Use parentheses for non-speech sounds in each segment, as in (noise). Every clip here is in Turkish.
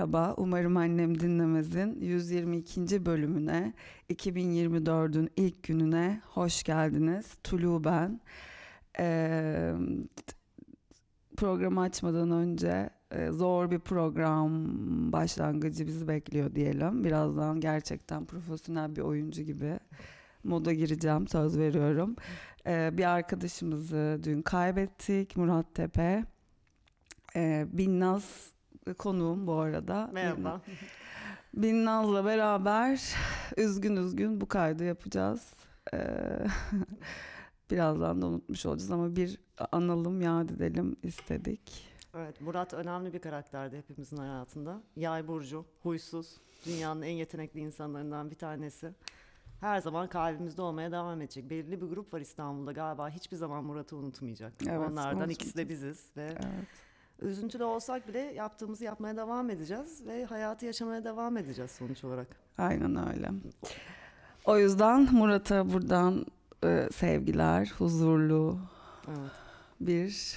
Merhaba, umarım annem dinlemezin 122. bölümüne, 2024'ün ilk gününe hoş geldiniz. Tulu ben. Ee, programı açmadan önce e, zor bir program başlangıcı bizi bekliyor diyelim. Birazdan gerçekten profesyonel bir oyuncu gibi moda gireceğim, söz veriyorum. Ee, bir arkadaşımızı dün kaybettik, Murat Tepe. Ee, Binnaz konuğum bu arada. Merhaba. Binnaz'la beraber üzgün üzgün bu kaydı yapacağız. Ee, (laughs) birazdan da unutmuş olacağız ama bir analım, yad edelim istedik. Evet, Murat önemli bir karakterdi hepimizin hayatında. Yay burcu, huysuz, dünyanın en yetenekli insanlarından bir tanesi. Her zaman kalbimizde olmaya devam edecek. Belirli bir grup var İstanbul'da galiba hiçbir zaman Murat'ı unutmayacak. Evet, Onlardan ikisi de biziz ve Evet. Üzüntülü olsak bile yaptığımızı yapmaya devam edeceğiz ve hayatı yaşamaya devam edeceğiz sonuç olarak. Aynen öyle. O yüzden Murat'a buradan e, sevgiler, huzurlu Evet. bir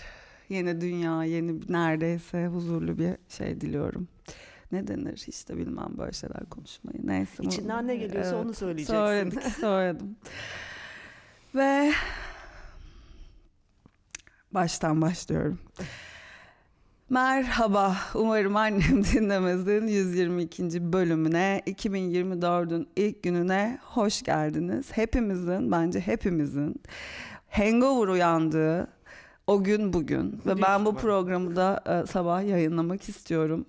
yeni dünya, yeni neredeyse huzurlu bir şey diliyorum. Ne denir hiç de bilmem böyle şeyler konuşmayı. Neyse. İçinden ne geliyorsa onu söyleyeceksin. Söyledik, (laughs) söyledim. Ve baştan başlıyorum. Merhaba, umarım annem (laughs) dinlemezin 122. bölümüne, 2024'ün ilk gününe hoş geldiniz. Hepimizin, bence hepimizin hangover uyandığı o gün bugün. Ve ben bu programı da e, sabah yayınlamak istiyorum.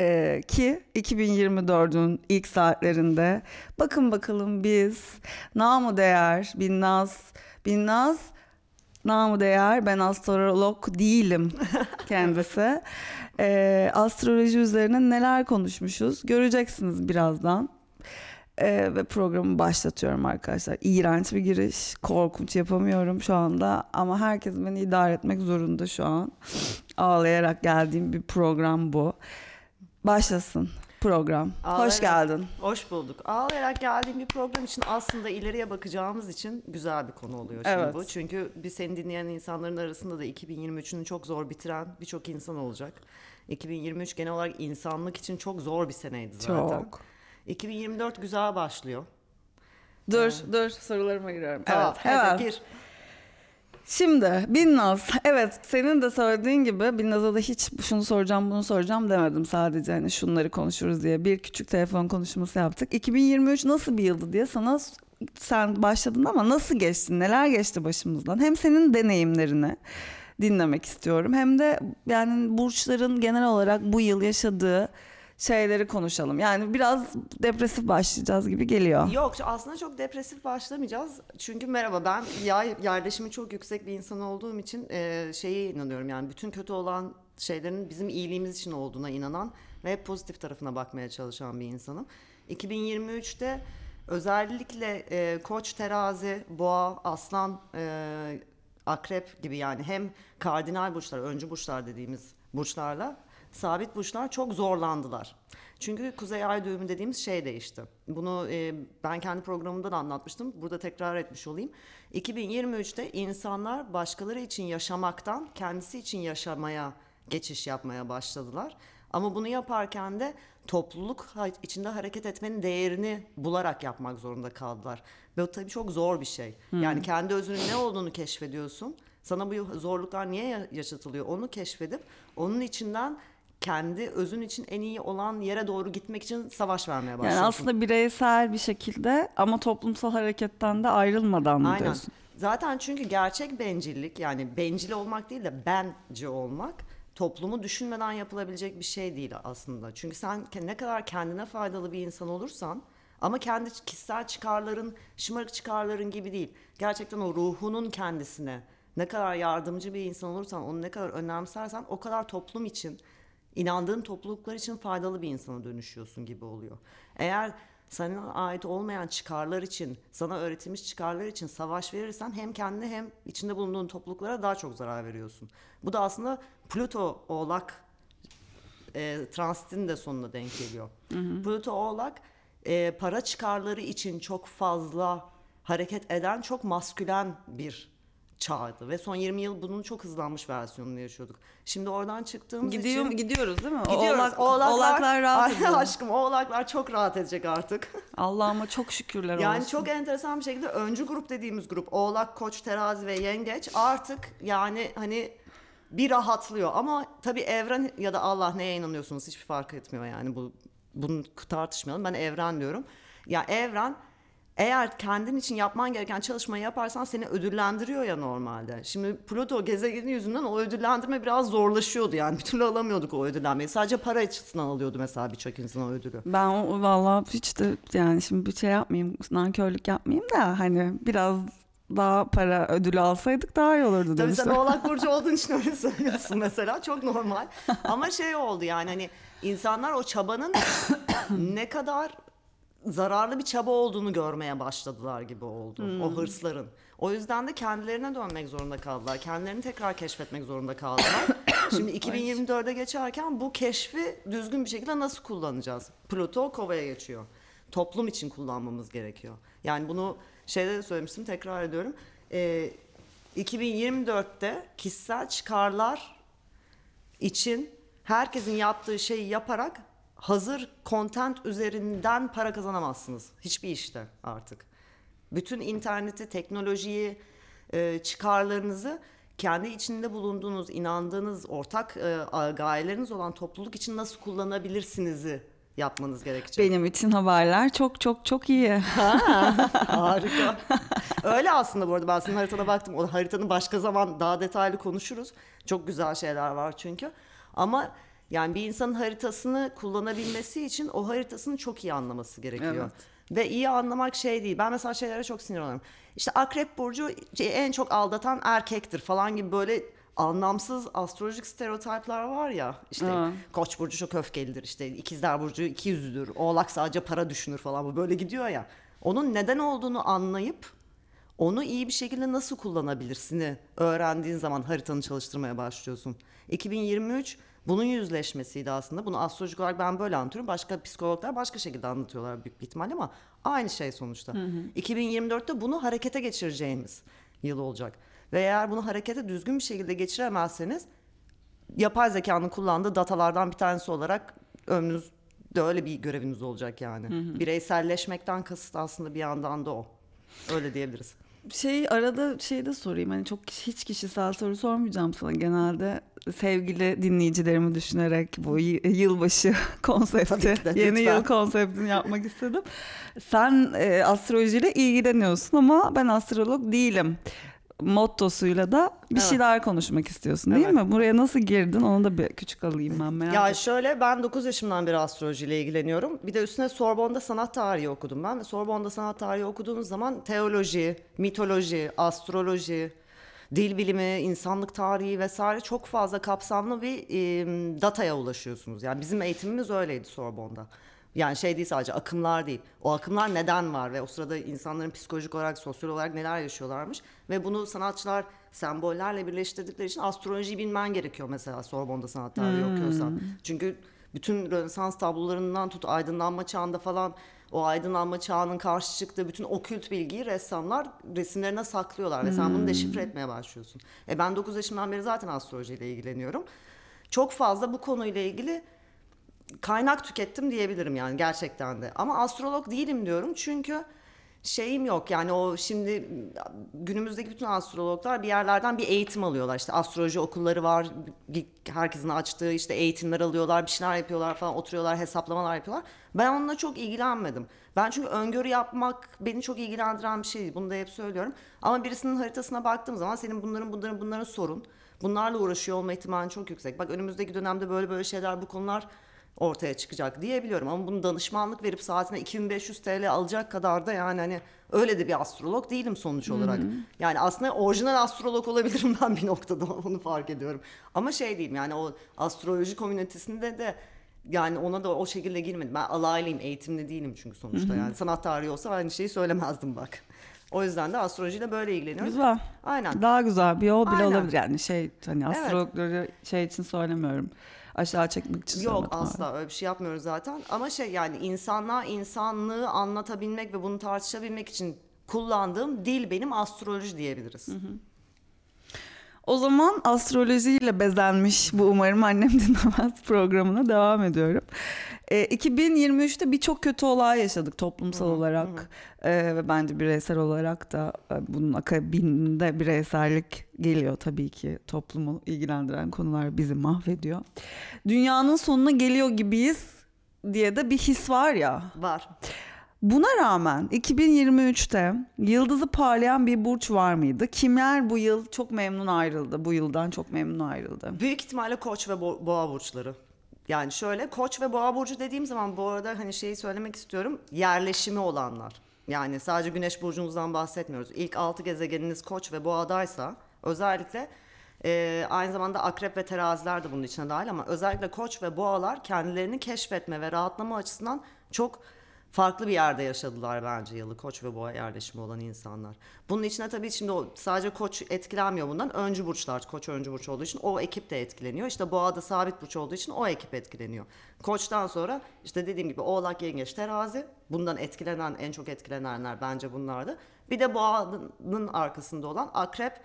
Ee, ki 2024'ün ilk saatlerinde bakın bakalım biz namı değer Binnaz Binnaz namı değer ben astrolog değilim (laughs) kendisi. Ee, astroloji üzerine neler konuşmuşuz göreceksiniz birazdan. Ee, ve programı başlatıyorum arkadaşlar. İğrenç bir giriş, korkunç yapamıyorum şu anda ama herkes beni idare etmek zorunda şu an. Ağlayarak geldiğim bir program bu. Başlasın program. Hoş Ağlayarak- geldin. Hoş bulduk. Ağlayarak geldiğim bir program için aslında ileriye bakacağımız için güzel bir konu oluyor şimdi Evet. bu. Çünkü biz seni dinleyen insanların arasında da 2023'ünü çok zor bitiren birçok insan olacak. 2023 genel olarak insanlık için çok zor bir seneydi zaten. Çok. 2024 güzel başlıyor. Dur, dur sorularıma giriyorum. Tamam, evet, hadi hemen. gir. Şimdi Binnaz, evet senin de söylediğin gibi Binnaz'a da hiç şunu soracağım bunu soracağım demedim sadece hani şunları konuşuruz diye bir küçük telefon konuşması yaptık. 2023 nasıl bir yıldı diye sana sen başladın ama nasıl geçti, neler geçti başımızdan hem senin deneyimlerini dinlemek istiyorum hem de yani burçların genel olarak bu yıl yaşadığı şeyleri konuşalım. Yani biraz depresif başlayacağız gibi geliyor. Yok aslında çok depresif başlamayacağız. Çünkü merhaba ben yay yerleşimi çok yüksek bir insan olduğum için e, şeye inanıyorum. Yani bütün kötü olan şeylerin bizim iyiliğimiz için olduğuna inanan ve hep pozitif tarafına bakmaya çalışan bir insanım. 2023'te özellikle e, koç, terazi, boğa, aslan, e, akrep gibi yani hem kardinal burçlar, öncü burçlar dediğimiz burçlarla sabit burçlar çok zorlandılar. Çünkü kuzey ay düğümü dediğimiz şey değişti. Bunu e, ben kendi programımda da anlatmıştım. Burada tekrar etmiş olayım. 2023'te insanlar başkaları için yaşamaktan kendisi için yaşamaya geçiş yapmaya başladılar. Ama bunu yaparken de topluluk içinde hareket etmenin değerini bularak yapmak zorunda kaldılar. Ve o tabii çok zor bir şey. Yani kendi özünün ne olduğunu keşfediyorsun. Sana bu zorluklar niye ya- yaşatılıyor onu keşfedip onun içinden kendi özün için en iyi olan yere doğru gitmek için savaş vermeye başlıyorsun. Yani aslında bireysel bir şekilde ama toplumsal hareketten de ayrılmadan mı Aynen. diyorsun? Zaten çünkü gerçek bencillik yani bencil olmak değil de bence olmak toplumu düşünmeden yapılabilecek bir şey değil aslında. Çünkü sen ne kadar kendine faydalı bir insan olursan ama kendi kişisel çıkarların, şımarık çıkarların gibi değil. Gerçekten o ruhunun kendisine ne kadar yardımcı bir insan olursan, onu ne kadar önemsersen o kadar toplum için, inandığın topluluklar için faydalı bir insana dönüşüyorsun gibi oluyor. Eğer sana ait olmayan çıkarlar için, sana öğretilmiş çıkarlar için savaş verirsen hem kendine hem içinde bulunduğun topluluklara daha çok zarar veriyorsun. Bu da aslında Plüto Oğlak e, transitin de sonuna denk geliyor. Plüto Oğlak e, para çıkarları için çok fazla hareket eden çok maskülen bir çağdı ve son 20 yıl bunun çok hızlanmış versiyonunu yaşıyorduk. Şimdi oradan çıktığımız Gidiyor, için gidiyoruz değil mi? Gidiyoruz. Oğlak, oğlaklar, oğlaklar rahat ediyor. aşkım oğlaklar çok rahat edecek artık. (laughs) Allah'ıma çok şükürler Yani olsun. çok enteresan bir şekilde öncü grup dediğimiz grup Oğlak, Koç, Terazi ve Yengeç artık yani hani bir rahatlıyor ama tabii evren ya da Allah neye inanıyorsunuz hiçbir fark etmiyor yani bu bunu tartışmayalım ben evren diyorum. Ya evren eğer kendin için yapman gereken çalışmayı yaparsan seni ödüllendiriyor ya normalde. Şimdi Pluto gezegeni yüzünden o ödüllendirme biraz zorlaşıyordu yani. (laughs) Bir türlü alamıyorduk o ödüllenmeyi. Sadece para açısından alıyordu mesela birçok insan o ödülü. Ben o, valla hiç de yani şimdi bir şey yapmayayım, nankörlük yapmayayım da hani biraz daha para ödülü alsaydık daha iyi olurdu Tabii sen Oğlak (laughs) Burcu olduğun için öyle söylüyorsun mesela. Çok normal. Ama şey oldu yani hani insanlar o çabanın (coughs) ne kadar zararlı bir çaba olduğunu görmeye başladılar gibi oldu. O hırsların. O yüzden de kendilerine dönmek zorunda kaldılar. Kendilerini tekrar keşfetmek zorunda kaldılar. (coughs) Şimdi 2024'e geçerken bu keşfi düzgün bir şekilde nasıl kullanacağız? Pluto kovaya geçiyor. Toplum için kullanmamız gerekiyor. Yani bunu şeyde de söylemiştim tekrar ediyorum. Ee, 2024'te kişisel çıkarlar için herkesin yaptığı şeyi yaparak hazır content üzerinden para kazanamazsınız. Hiçbir işte artık. Bütün interneti, teknolojiyi, e, çıkarlarınızı kendi içinde bulunduğunuz, inandığınız, ortak e, gayeleriniz olan topluluk için nasıl kullanabilirsiniz'i yapmanız gerekecek. Benim için haberler çok çok çok iyi. Harika. Öyle aslında bu arada ben senin haritana baktım. O haritanın başka zaman daha detaylı konuşuruz. Çok güzel şeyler var çünkü. Ama yani bir insanın haritasını kullanabilmesi için o haritasını çok iyi anlaması gerekiyor. Evet. Ve iyi anlamak şey değil. Ben mesela şeylere çok sinir oluyorum. İşte akrep burcu en çok aldatan erkektir falan gibi böyle anlamsız astrolojik stereotipler var ya. İşte Ha. koç burcu çok öfkelidir işte ikizler burcu iki yüzlüdür. Oğlak sadece para düşünür falan bu böyle gidiyor ya. Onun neden olduğunu anlayıp onu iyi bir şekilde nasıl kullanabilirsini öğrendiğin zaman haritanı çalıştırmaya başlıyorsun. 2023 bunun yüzleşmesiydi aslında. Bunu astrolojik olarak ben böyle anlatıyorum. Başka psikologlar başka şekilde anlatıyorlar büyük bir ihtimalle ama aynı şey sonuçta. 2024'te bunu harekete geçireceğimiz yıl olacak. Ve eğer bunu harekete düzgün bir şekilde geçiremezseniz yapay zekanın kullandığı datalardan bir tanesi olarak ömrünüzde öyle bir göreviniz olacak yani. Bireyselleşmekten kasıt aslında bir yandan da o. Öyle diyebiliriz. Şey arada şey de sorayım hani çok hiç kişisel soru sormayacağım sana genelde sevgili dinleyicilerimi düşünerek bu yılbaşı (laughs) konsepti de, yeni lütfen. yıl konseptini yapmak istedim. Sen e, astrolojiyle ilgileniyorsun ama ben astrolog değilim mottosuyla da bir Evet. şeyler konuşmak istiyorsun değil Evet. mi? Buraya nasıl girdin onu da bir küçük alayım ben merak Ya ettim. şöyle ben 9 yaşımdan beri astrolojiyle ilgileniyorum. Bir de üstüne Sorbonne'da sanat tarihi okudum ben. Ve Sorbonne'da sanat tarihi okuduğunuz zaman teoloji, mitoloji, astroloji, dil bilimi, insanlık tarihi vesaire çok fazla kapsamlı bir e, dataya ulaşıyorsunuz. Yani bizim eğitimimiz öyleydi Sorbonne'da. Yani şey değil sadece akımlar değil. O akımlar neden var ve o sırada insanların psikolojik olarak, sosyal olarak neler yaşıyorlarmış. Ve bunu sanatçılar sembollerle birleştirdikleri için astrolojiyi bilmen gerekiyor mesela Sorbonne'da sanat tarihi okuyorsan. Çünkü bütün Rönesans tablolarından tut aydınlanma çağında falan o aydınlanma çağının karşı çıktığı bütün okült bilgiyi ressamlar resimlerine saklıyorlar ve sen bunu deşifre etmeye başlıyorsun. E ben 9 yaşımdan beri zaten astrolojiyle ilgileniyorum. Çok fazla bu konuyla ilgili kaynak tükettim diyebilirim yani gerçekten de. Ama astrolog değilim diyorum çünkü şeyim yok yani o şimdi günümüzdeki bütün astrologlar bir yerlerden bir eğitim alıyorlar. İşte astroloji okulları var. Herkesin açtığı işte eğitimler alıyorlar, bir şeyler yapıyorlar falan, oturuyorlar, hesaplamalar yapıyorlar. Ben onunla çok ilgilenmedim. Ben çünkü öngörü yapmak beni çok ilgilendiren bir şey. Bunu da hep söylüyorum. Ama birisinin haritasına baktığım zaman senin bunların bunların bunların sorun. Bunlarla uğraşıyor olma ihtimali çok yüksek. Bak önümüzdeki dönemde böyle böyle şeyler bu konular ortaya çıkacak diyebiliyorum. Ama bunu danışmanlık verip saatine 2500 TL alacak kadar da yani hani öyle de bir astrolog değilim sonuç olarak. Yani aslında orijinal astrolog olabilirim (laughs) ben bir noktada onu fark ediyorum. Ama şey diyeyim yani o astroloji komünitesinde de yani ona da o şekilde girmedim. Ben alaylıyım, eğitimli değilim çünkü sonuçta yani. Sanat tarihi olsa aynı şeyi söylemezdim bak. O yüzden de astrolojiyle böyle ilgileniyorum. Güzel. Aynen. Daha güzel bir yol bile Aynen. olabilir yani şey hani astrologları şey için söylemiyorum. Aşağı çekmek için Yok asla öyle bir şey yapmıyoruz zaten. Ama şey yani insanlığa insanlığı anlatabilmek ve bunu tartışabilmek için kullandığım dil benim astroloji diyebiliriz. O zaman astrolojiyle bezenmiş bu umarım annem dinlemez (laughs) programına devam ediyorum. E, 2023'te birçok kötü olay yaşadık toplumsal olarak E, ve bence bireysel olarak da e, bunun akabinde bireysellik geliyor tabii ki toplumu ilgilendiren konular bizi mahvediyor. Dünyanın sonuna geliyor gibiyiz diye de bir his var ya. Var. Buna rağmen 2023'te yıldızı parlayan bir burç var mıydı? Kimler bu yıl çok memnun ayrıldı? Bu yıldan çok memnun ayrıldı. Büyük ihtimalle koç ve bo- boğa burçları. Yani şöyle koç ve boğa burcu dediğim zaman bu arada hani şeyi söylemek istiyorum. Yerleşimi olanlar. Yani sadece güneş burcunuzdan bahsetmiyoruz. İlk altı gezegeniniz koç ve boğadaysa özellikle e, aynı zamanda akrep ve teraziler de bunun içine dahil ama özellikle koç ve boğalar kendilerini keşfetme ve rahatlama açısından çok farklı bir yerde yaşadılar bence yılı koç ve boğa yerleşimi olan insanlar. Bunun içine tabii şimdi o sadece koç etkilenmiyor bundan. Öncü burçlar, koç öncü burç olduğu için o ekip de etkileniyor. İşte boğa da sabit burç olduğu için o ekip etkileniyor. Koçtan sonra işte dediğim gibi oğlak, yengeç, terazi. Bundan etkilenen, en çok etkilenenler bence bunlardı. Bir de boğanın arkasında olan akrep,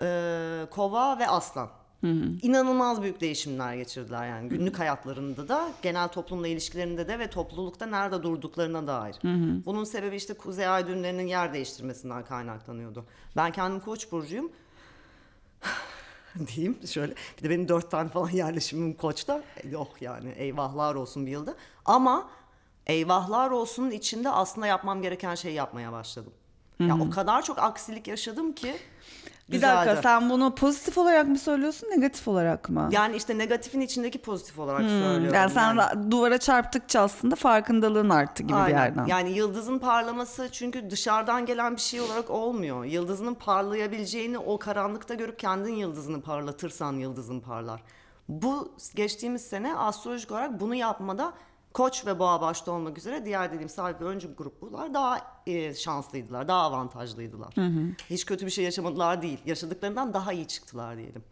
e, kova ve aslan. İnanılmaz büyük değişimler geçirdiler yani günlük hayatlarında da genel toplumla ilişkilerinde de ve toplulukta nerede durduklarına dair. Bunun sebebi işte kuzey ay düğümlerinin yer değiştirmesinden kaynaklanıyordu. Ben kendim koç burcuyum. (sighs) diyeyim şöyle. Bir de benim dört tane falan yerleşimim koçta. Yok yani eyvahlar olsun bir yılda. Ama eyvahlar olsunun içinde aslında yapmam gereken şeyi yapmaya başladım. Ya o kadar çok aksilik yaşadım ki Bir dakika sen bunu pozitif olarak mı söylüyorsun negatif olarak mı? Yani işte negatifin içindeki pozitif olarak Hmm, söylüyorum. yani sen yani. ra- duvara çarptıkça aslında farkındalığın arttı gibi bir Aynen. yerden. Yani yıldızın parlaması çünkü dışarıdan gelen bir şey olarak olmuyor. Yıldızının parlayabileceğini o karanlıkta görüp kendin yıldızını parlatırsan yıldızın parlar. Bu geçtiğimiz sene astrolojik olarak bunu yapmada Koç ve Boğa başta olmak üzere diğer dediğim ve öncü gruplar daha e, şanslıydılar, daha avantajlıydılar. Hiç kötü bir şey yaşamadılar değil. Yaşadıklarından daha iyi çıktılar diyelim.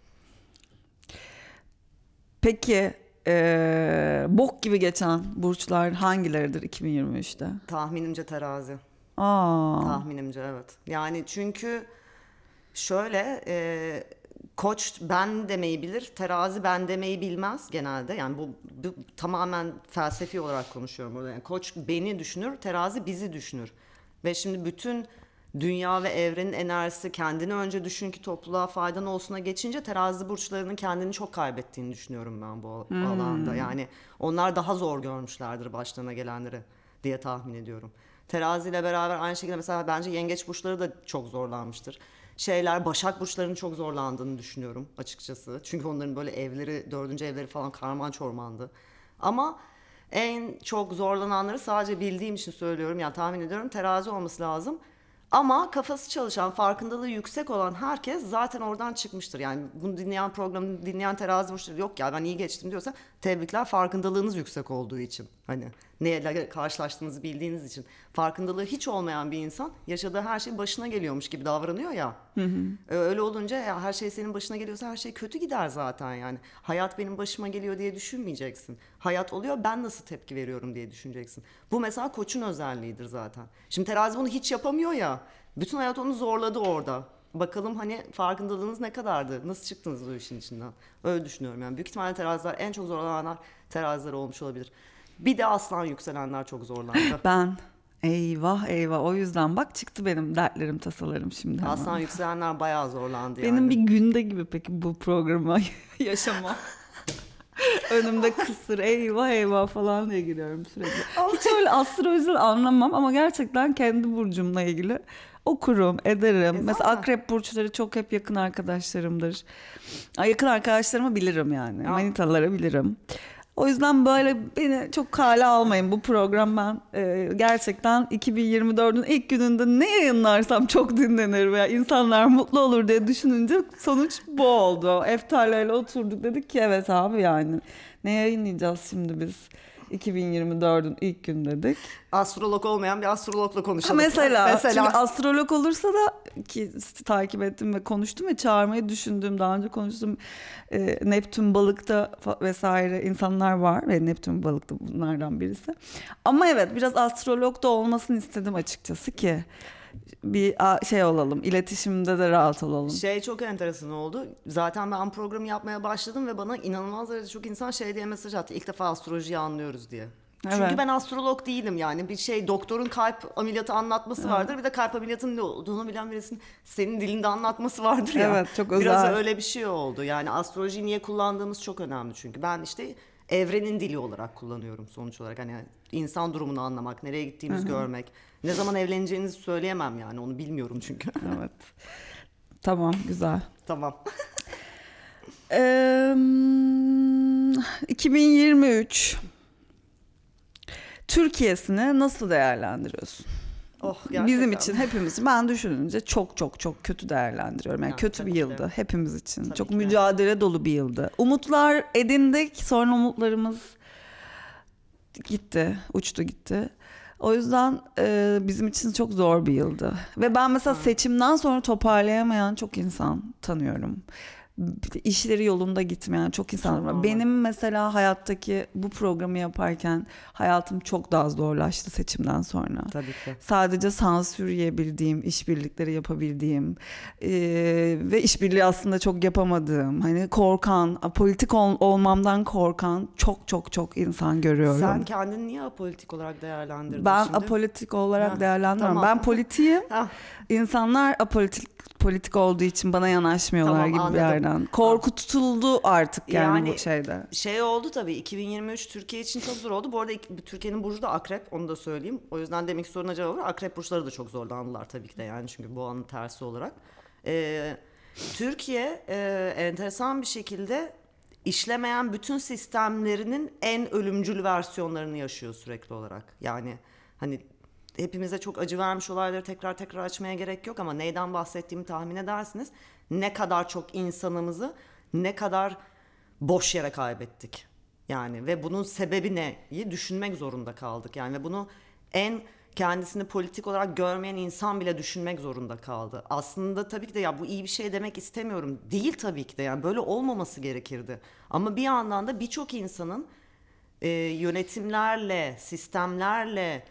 Peki eee, bok gibi geçen burçlar hangileridir 2023'te? Tahminimce terazi. Aa. Tahminimce evet. Yani çünkü şöyle e, koç ben demeyi bilir, terazi ben demeyi bilmez genelde. Yani bu, bu tamamen felsefi olarak konuşuyorum burada. Yani koç beni düşünür, terazi bizi düşünür. Ve şimdi bütün dünya ve evrenin enerjisi kendini önce düşün ki topluluğa faydan olsuna geçince terazi burçlarının kendini çok kaybettiğini düşünüyorum ben bu alanda. Yani onlar daha zor görmüşlerdir başlarına gelenleri diye tahmin ediyorum. Terazi ile beraber aynı şekilde mesela bence yengeç burçları da çok zorlanmıştır. Şeyler Başak burçlarının çok zorlandığını düşünüyorum açıkçası. Çünkü onların böyle evleri, dördüncü evleri falan karman çormandı. Ama en çok zorlananları sadece bildiğim için söylüyorum yani tahmin ediyorum terazi olması lazım. Ama kafası çalışan, farkındalığı yüksek olan herkes zaten oradan çıkmıştır. Yani bunu dinleyen programı dinleyen terazi burçları yok ya ben iyi geçtim diyorsa tebrikler farkındalığınız yüksek olduğu için. Hani neyle karşılaştığınızı bildiğiniz için. Farkındalığı hiç olmayan bir insan yaşadığı her şey başına geliyormuş gibi davranıyor ya. E, Öyle olunca ya her şey senin başına geliyorsa her şey kötü gider zaten yani. Hayat benim başıma geliyor diye düşünmeyeceksin. Hayat oluyor ben nasıl tepki veriyorum diye düşüneceksin. Bu mesela koçun özelliğidir zaten. Şimdi terazi bunu hiç yapamıyor ya. Bütün hayat onu zorladı orada. Bakalım hani farkındalığınız ne kadardı? Nasıl çıktınız bu işin içinden? Öyle düşünüyorum yani. Büyük ihtimalle teraziler en çok zorlananlar teraziler olmuş olabilir. Bir de aslan yükselenler çok zorlandı. (laughs) Ben eyvah eyvah o yüzden bak çıktı benim dertlerim tasalarım şimdi. hemen. aslan yükselenler bayağı zorlandı yani. Benim bir günde gibi peki bu programa (laughs) yaşama. (laughs) Önümde kısır eyvah eyvah falan diye giriyorum sürekli. Hiç öyle astrolojiden anlamam ama gerçekten kendi burcumla ilgili okurum, ederim. E Mesela akrep burçları çok hep yakın arkadaşlarımdır. Yakın arkadaşlarımı bilirim yani. Ya. Manitaları bilirim. O yüzden böyle beni çok kale almayın. Bu program ben e, gerçekten 2024'ün ilk gününde ne yayınlarsam çok dinlenir veya insanlar mutlu olur diye düşününce sonuç bu oldu. Eftarlarla oturduk dedik ki evet abi yani ne yayınlayacağız şimdi biz 2024'ün ilk gün dedik. Astrolog olmayan bir astrologla konuşalım. mesela, çünkü astrolog olursa da ki takip ettim ve konuştum ve çağırmayı düşündüğüm daha önce konuştum e, Neptün balıkta vesaire insanlar var ve Neptün balıkta bunlardan birisi. Ama evet biraz astrolog da olmasını istedim açıkçası ki bir şey olalım. iletişimde de rahat olalım. Şey çok enteresan oldu. Zaten ben programı yapmaya başladım ve bana inanılmaz derecede çok insan şey diye mesaj attı. İlk defa astrolojiyi anlıyoruz diye. Çünkü Evet. ben astrolog değilim yani. Bir şey doktorun kalp ameliyatı anlatması vardır. Bir de kalp ameliyatının ne olduğunu bilen birisinin senin dilinde anlatması vardır ya. Evet, çok Biraz özel. öyle bir şey oldu. Yani astrolojiyi niye kullandığımız çok önemli çünkü. Ben işte evrenin dili olarak kullanıyorum sonuç olarak. Hani insan durumunu anlamak, nereye gittiğimizi görmek. Ne zaman evleneceğinizi söyleyemem yani onu bilmiyorum çünkü. (laughs) Evet. Tamam güzel. tamam. (laughs) Eee, 2023 Türkiye'sini nasıl değerlendiriyorsun? Oh, gerçekten. Bizim için hepimiz ben düşününce çok çok çok kötü değerlendiriyorum. Yani Yani kötü bir yıldı de. hepimiz için. Tabii çok ki de. mücadele dolu bir yıldı. Umutlar edindik sonra umutlarımız gitti, uçtu gitti. O yüzden e, bizim için çok zor bir yıldı. Ve ben mesela seçimden sonra toparlayamayan çok insan tanıyorum. İşleri yolunda gitmeyen çok insan var. Benim mesela hayattaki bu programı yaparken hayatım çok daha zorlaştı seçimden sonra. Tabii ki. Sadece sansür yiyebildiğim, işbirlikleri yapabildiğim eee, ve işbirliği aslında çok yapamadığım, hani korkan, politik ol- olmamdan korkan çok çok çok insan görüyorum. Sen kendini niye apolitik olarak değerlendirdin ben şimdi? apolitik olarak Ha, değerlendirmiyorum. tamam. Ben politiğim. (laughs) Ha, İnsanlar apolitik politik olduğu için bana yanaşmıyorlar Tamam, gibi anladım. bir yerden. Korkutuldu artık yani, Yani- bu şeyde. şey oldu tabii 2023 Türkiye için çok zor oldu. Bu arada Türkiye'nin burcu da akrep onu da söyleyeyim. O yüzden demek ki soruna cevabı var. Akrep burçları da çok zorlandılar tabii ki de yani çünkü bu anın tersi olarak. Ee, Türkiye e, enteresan bir şekilde işlemeyen bütün sistemlerinin en ölümcül versiyonlarını yaşıyor sürekli olarak. Yani hani hepimize çok acı vermiş olayları tekrar tekrar açmaya gerek yok ama neyden bahsettiğimi tahmin edersiniz. Ne kadar çok insanımızı ne kadar boş yere kaybettik. Yani ve bunun sebebi neyi düşünmek zorunda kaldık. Yani ve bunu en kendisini politik olarak görmeyen insan bile düşünmek zorunda kaldı. Aslında tabii ki de ya bu iyi bir şey demek istemiyorum. Değil tabii ki de yani böyle olmaması gerekirdi. Ama bir yandan da birçok insanın e, yönetimlerle, sistemlerle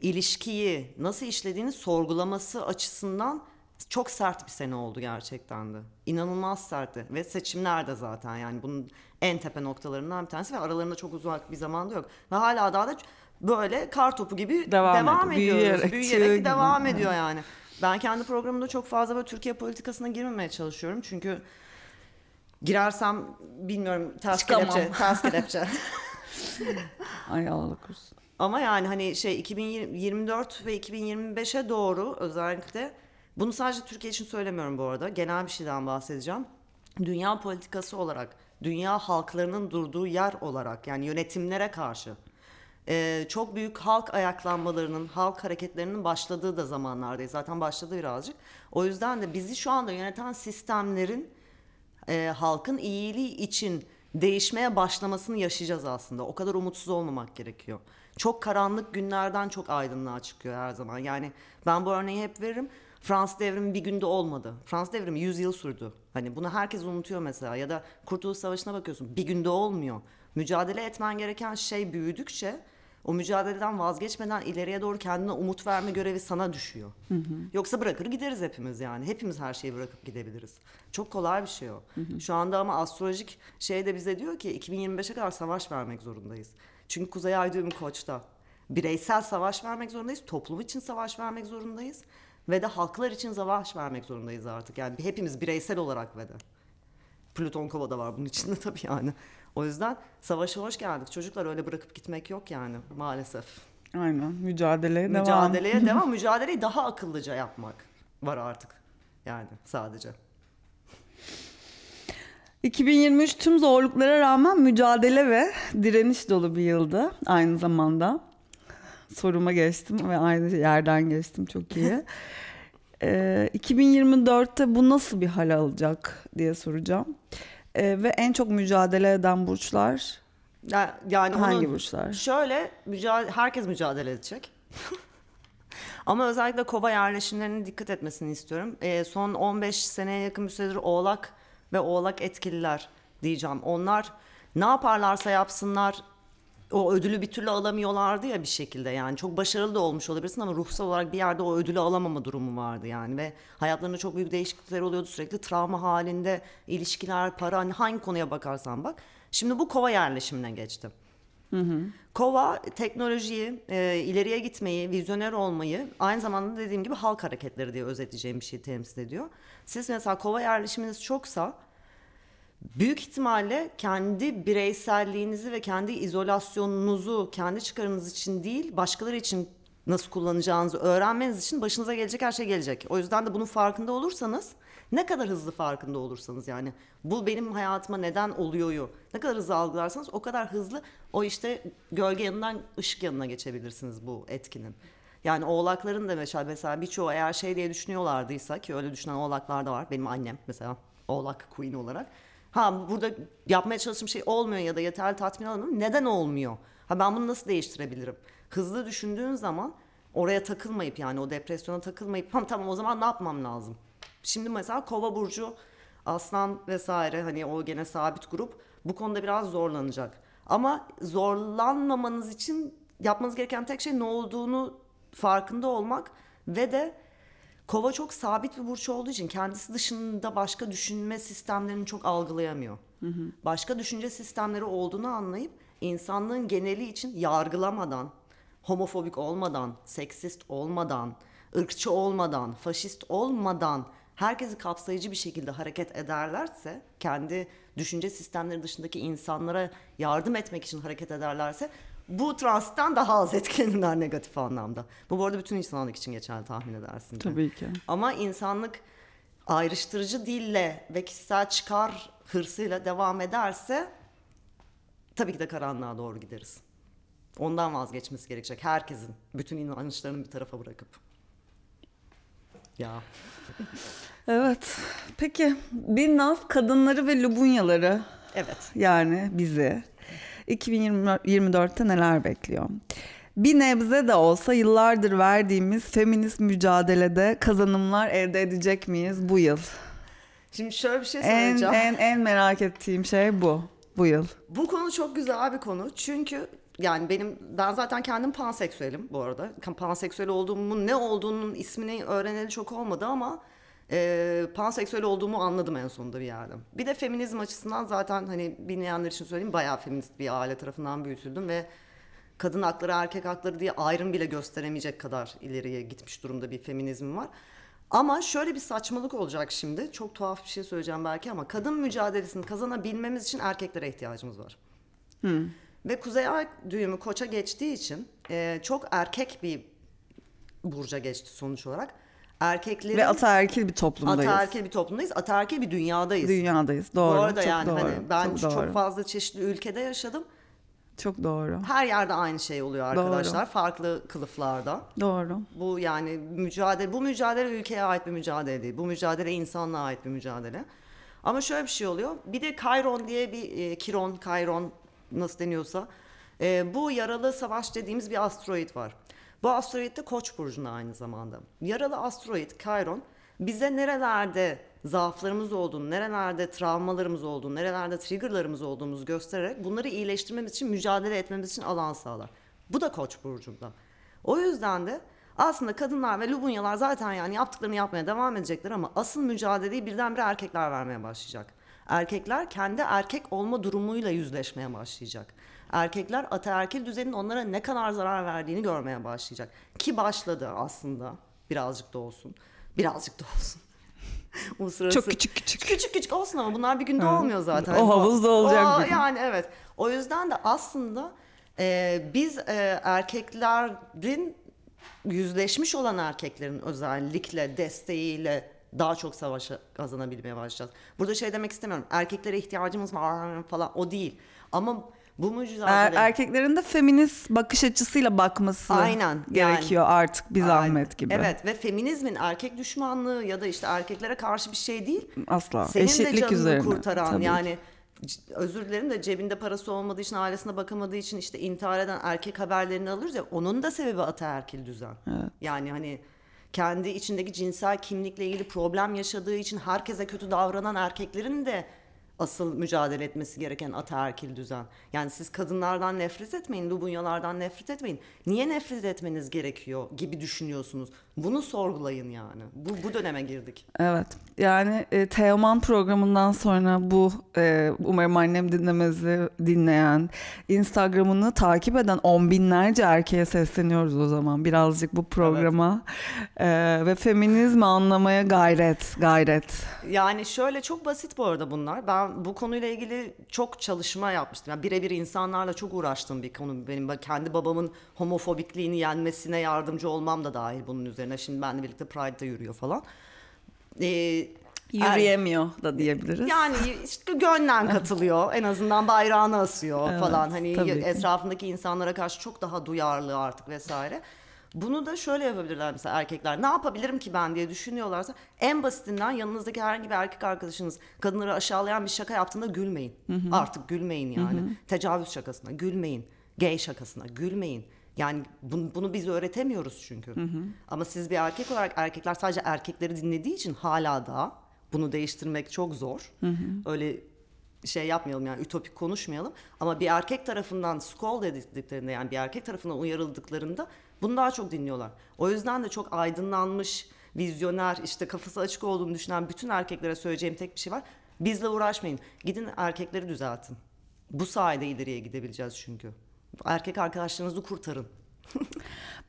ilişkiyi nasıl işlediğini sorgulaması açısından çok sert bir sene oldu gerçekten de. İnanılmaz sertti ve seçimler de zaten yani bunun en tepe noktalarından bir tanesi ve aralarında çok uzak bir zamanda yok. Ve hala daha da böyle kar topu gibi Devam devam, ediyor. ediyoruz. Büyüyerek, Büyüyerek, gibi. devam Evet. ediyor yani. Ben kendi programımda çok fazla böyle Türkiye politikasına girmemeye çalışıyorum. Çünkü girersem bilmiyorum ters Çıkamam. kelepçe, ters kelepçe. (laughs) Ay Allah korusun. Ama yani hani şey 2024 ve 2025'e doğru özellikle bunu sadece Türkiye için söylemiyorum bu arada. Genel bir şeyden bahsedeceğim. Dünya politikası olarak, dünya halklarının durduğu yer olarak yani yönetimlere karşı e, çok büyük halk ayaklanmalarının, halk hareketlerinin başladığı da zamanlardayız. Zaten başladı birazcık. O yüzden de bizi şu anda yöneten sistemlerin e, halkın iyiliği için değişmeye başlamasını yaşayacağız aslında. O kadar umutsuz olmamak gerekiyor. Çok karanlık günlerden çok aydınlığa çıkıyor her zaman. Yani ben bu örneği hep veririm. Fransız devrimi bir günde olmadı. Fransız devrimi 100 yıl sürdü. Hani bunu herkes unutuyor mesela. Ya da Kurtuluş Savaşı'na bakıyorsun. Bir günde olmuyor. Mücadele etmen gereken şey büyüdükçe o mücadeleden vazgeçmeden ileriye doğru kendine umut verme görevi sana düşüyor. Yoksa bırakır gideriz hepimiz yani. Hepimiz her şeyi bırakıp gidebiliriz. Çok kolay bir şey o. Şu anda ama astrolojik şey de bize diyor ki 2025'e kadar savaş vermek zorundayız. Çünkü Kuzey Ay düğümü Koç'ta. Bireysel savaş vermek zorundayız. Toplum için savaş vermek zorundayız. Ve de halklar için savaş vermek zorundayız artık. Yani hepimiz bireysel olarak ve de. Plüton Kova'da var bunun içinde (laughs) tabii yani. O yüzden savaşa hoş geldik. Çocuklar öyle bırakıp gitmek yok yani maalesef. Aynen mücadeleye devam. Mücadeleye (laughs) devam. Mücadeleyi daha akıllıca yapmak var artık. Yani sadece. 2023 tüm zorluklara rağmen mücadele ve direniş dolu bir yıldı aynı zamanda. Soruma geçtim ve aynı yerden geçtim çok iyi. (laughs) Ee, 2024'te bu nasıl bir hal alacak diye soracağım. Ee, ve en çok mücadele eden burçlar Ya- Yani hangi onun- burçlar? Şöyle mücadele, herkes mücadele edecek. (laughs) Ama özellikle kova yerleşimlerine dikkat etmesini istiyorum. Ee, son 15 seneye yakın bir süredir oğlak ve oğlak etkililer diyeceğim. Onlar ne yaparlarsa yapsınlar o ödülü bir türlü alamıyorlardı ya bir şekilde yani. Çok başarılı da olmuş olabilirsin ama ruhsal olarak bir yerde o ödülü alamama durumu vardı yani. Ve hayatlarında çok büyük değişiklikler oluyordu. Sürekli travma halinde ilişkiler para hani hangi konuya bakarsan bak. Şimdi bu kova yerleşimine geçti. Kova teknolojiyi, e, ileriye gitmeyi, vizyoner olmayı aynı zamanda dediğim gibi halk hareketleri diye özetleyeceğim bir şey temsil ediyor. Siz mesela kova yerleşiminiz çoksa büyük ihtimalle kendi bireyselliğinizi ve kendi izolasyonunuzu kendi çıkarınız için değil başkaları için nasıl kullanacağınızı öğrenmeniz için başınıza gelecek her şey gelecek. O yüzden de bunun farkında olursanız ne kadar hızlı farkında olursanız yani bu benim hayatıma neden oluyoryu ne kadar hızlı algılarsanız o kadar hızlı o işte gölge yanından ışık yanına geçebilirsiniz bu etkinin. Yani oğlakların da mesela, mesela birçoğu eğer şey diye düşünüyorlardıysa ki öyle düşünen oğlaklar da var. Benim annem mesela oğlak queen olarak. Ha burada yapmaya çalıştığım şey olmuyor ya da yeterli tatmin alamıyorum. Neden olmuyor? Ha ben bunu nasıl değiştirebilirim? Hızlı düşündüğün zaman oraya takılmayıp yani o depresyona takılmayıp tamam tamam o zaman ne yapmam lazım? Şimdi mesela Kova burcu, Aslan vesaire hani o gene sabit grup bu konuda biraz zorlanacak. Ama zorlanmamanız için yapmanız gereken tek şey ne olduğunu farkında olmak ve de Kova çok sabit bir burç olduğu için kendisi dışında başka düşünme sistemlerini çok algılayamıyor. Başka düşünce sistemleri olduğunu anlayıp insanlığın geneli için yargılamadan, homofobik olmadan, seksist olmadan, ırkçı olmadan, faşist olmadan herkesi kapsayıcı bir şekilde hareket ederlerse, kendi düşünce sistemleri dışındaki insanlara yardım etmek için hareket ederlerse bu transitten daha az etkilenirler negatif anlamda. Bu bu arada bütün insanlık için geçerli tahmin edersin. Tabii ki. Ama insanlık ayrıştırıcı dille ve kişisel çıkar hırsıyla devam ederse tabii ki de karanlığa doğru gideriz. Ondan vazgeçmesi gerekecek herkesin. Bütün inançlarını bir tarafa bırakıp. Ya. Evet. Peki Binnaz kadınları ve Lubunyaları Evet. yani bizi 2024'te neler bekliyor? Bir nebze de olsa yıllardır verdiğimiz feminist mücadelede kazanımlar elde edecek miyiz bu yıl? Şimdi şöyle bir şey En söyleyeceğim. en en merak ettiğim şey bu. Bu yıl. Bu konu çok güzel bir konu. Çünkü yani benim ben zaten kendim panseksüelim bu arada. Panseksüel olduğumun ne olduğunun ismini öğreneli çok olmadı ama e, panseksüel olduğumu anladım en sonunda bir yerde. Bir de feminizm açısından zaten hani bilmeyenler için söyleyeyim bayağı feminist bir aile tarafından büyütüldüm ve kadın hakları erkek hakları diye ayrım bile gösteremeyecek kadar ileriye gitmiş durumda bir feminizm var. Ama şöyle bir saçmalık olacak şimdi. Çok tuhaf bir şey söyleyeceğim belki ama kadın mücadelesini kazanabilmemiz için erkeklere ihtiyacımız var. Ve Kuzey Ay düğümü koça geçtiği için e, çok erkek bir burca geçti sonuç olarak. Erkeklerin Ve ataerkil bir toplumdayız. ataerkil bir toplumdayız. Ataerkil bir dünyadayız. Dünyadayız. Doğru. Bu arada çok yani doğru. hani ben çok, çok, doğru. fazla çeşitli ülkede yaşadım. Çok doğru. Her yerde aynı şey oluyor arkadaşlar. Farklı kılıflarda. Doğru. Bu yani mücadele, bu mücadele ülkeye ait bir mücadele değil. Bu mücadele insanlığa ait bir mücadele. Ama şöyle bir şey oluyor. Bir de Chiron diye bir e, Kiron, Chiron nasıl deniyorsa. e, bu yaralı savaş dediğimiz bir asteroid var. Bu asteroid de Koç burcunda aynı zamanda. Yaralı asteroid Chiron bize nerelerde zaaflarımız olduğunu, nerelerde travmalarımız olduğunu, nerelerde triggerlarımız olduğumuzu göstererek bunları iyileştirmemiz için, mücadele etmemiz için alan sağlar. Bu da Koç burcunda. O yüzden de aslında kadınlar ve Lubunyalar zaten yani yaptıklarını yapmaya devam edecekler ama asıl mücadeleyi birdenbire erkekler vermeye başlayacak. Erkekler kendi erkek olma durumuyla yüzleşmeye başlayacak. Erkekler ataerkil düzenin onlara ne kadar zarar verdiğini görmeye başlayacak. Ki başladı aslında birazcık da olsun. Birazcık da olsun. (laughs) Uluslararası... Çok küçük küçük. Küçük küçük olsun ama bunlar bir günde Evet. olmuyor zaten. O havuzda olacak O- bir. Yani evet. O yüzden de aslında e, biz e, erkeklerin yüzleşmiş olan erkeklerin özellikle desteğiyle daha çok savaşı kazanabilmeye başlayacağız. Burada şey demek istemiyorum. Erkeklere ihtiyacımız var falan o değil. Ama bu mücadele Er- erkeklerin de feminist bakış açısıyla bakması Aynen, gerekiyor artık bir zahmet gibi. Evet ve feminizmin erkek düşmanlığı ya da işte erkeklere karşı bir şey değil. Asla. Senin de Eşitlik canını üzerine. kurtaran Tabii. yani özür dilerim de cebinde parası olmadığı için ailesine bakamadığı için işte intihar eden erkek haberlerini alıyoruz ya onun da sebebi ataerkil düzen. Yani hani kendi içindeki cinsel kimlikle ilgili problem yaşadığı için herkese kötü davranan erkeklerin de asıl mücadele etmesi gereken ataerkil düzen. Yani siz kadınlardan nefret etmeyin, Lubunyalardan nefret etmeyin. Niye nefret etmeniz gerekiyor gibi düşünüyorsunuz. Bunu sorgulayın yani. Bu, bu döneme girdik. Evet. Yani e, Teoman programından sonra bu e, umarım annem dinlemezi dinleyen Instagram'ını takip eden on binlerce erkeğe sesleniyoruz o zaman birazcık bu programa E, ve feminizmi anlamaya gayret gayret. Yani şöyle çok basit bu arada bunlar. Ben bu konuyla ilgili çok çalışma yapmıştım. Yani birebir insanlarla çok uğraştığım bir konu. Benim kendi babamın homofobikliğini yenmesine yardımcı olmam da dahil bunun üzerine. Şimdi benimle birlikte Pride'da yürüyor falan. Ee, Yürüyemiyor da diyebiliriz. Yani işte gönlen (laughs) katılıyor. En azından bayrağını asıyor Evet, falan. Hani etrafındaki insanlara karşı çok daha duyarlı artık vesaire. Bunu da şöyle yapabilirler mesela erkekler. Ne yapabilirim ki ben diye düşünüyorlarsa en basitinden yanınızdaki herhangi bir erkek arkadaşınız kadınları aşağılayan bir şaka yaptığında gülmeyin. Artık gülmeyin yani. Tecavüz şakasına gülmeyin. Gay şakasına gülmeyin. Yani bunu, bunu biz öğretemiyoruz çünkü. Ama siz bir erkek olarak erkekler sadece erkekleri dinlediği için hala da bunu değiştirmek çok zor. Öyle şey yapmayalım yani ütopik konuşmayalım. Ama bir erkek tarafından scold edildiklerinde yani bir erkek tarafından uyarıldıklarında bunu daha çok dinliyorlar. O yüzden de çok aydınlanmış, vizyoner, işte kafası açık olduğunu düşünen bütün erkeklere söyleyeceğim tek bir şey var. Bizle uğraşmayın. Gidin erkekleri düzeltin. Bu sayede ileriye gidebileceğiz çünkü. Erkek arkadaşlarınızı kurtarın. (laughs)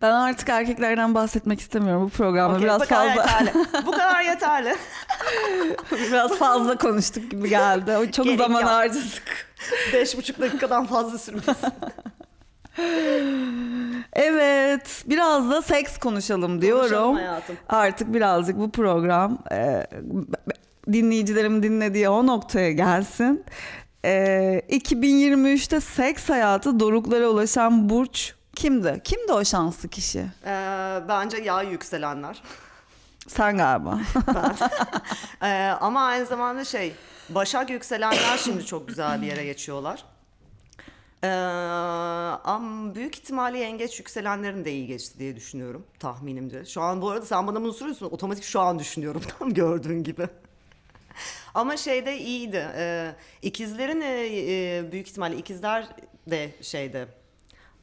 Ben artık erkeklerden bahsetmek istemiyorum bu programda Okey, biraz bu kadar fazla yeterli. (laughs) bu kadar yeterli. (laughs) biraz fazla konuştuk gibi geldi. O çok Gerek zaman yok. harcadık. Beş buçuk dakikadan fazla sürmesin. Evet, biraz da seks konuşalım diyorum. Konuşalım hayatım. Artık birazcık bu program e, dinleyicilerim dinlediği o noktaya gelsin. E, 2023'te seks hayatı doruklara ulaşan burç kimdi? Kimdi o şanslı kişi? Ee, bence yağ yükselenler. Sen galiba. (laughs) (laughs) Ee, ama aynı zamanda şey Başak yükselenler şimdi çok güzel bir yere geçiyorlar. Ee, ama büyük ihtimalle yengeç yükselenlerin de iyi geçti diye düşünüyorum tahminimce. Şu an bu arada sen bana bunu soruyorsun otomatik şu an düşünüyorum (laughs) tam gördüğün gibi. Ama şeyde iyiydi. Ee, ikizlerin e, e, büyük ihtimalle ikizler de şeyde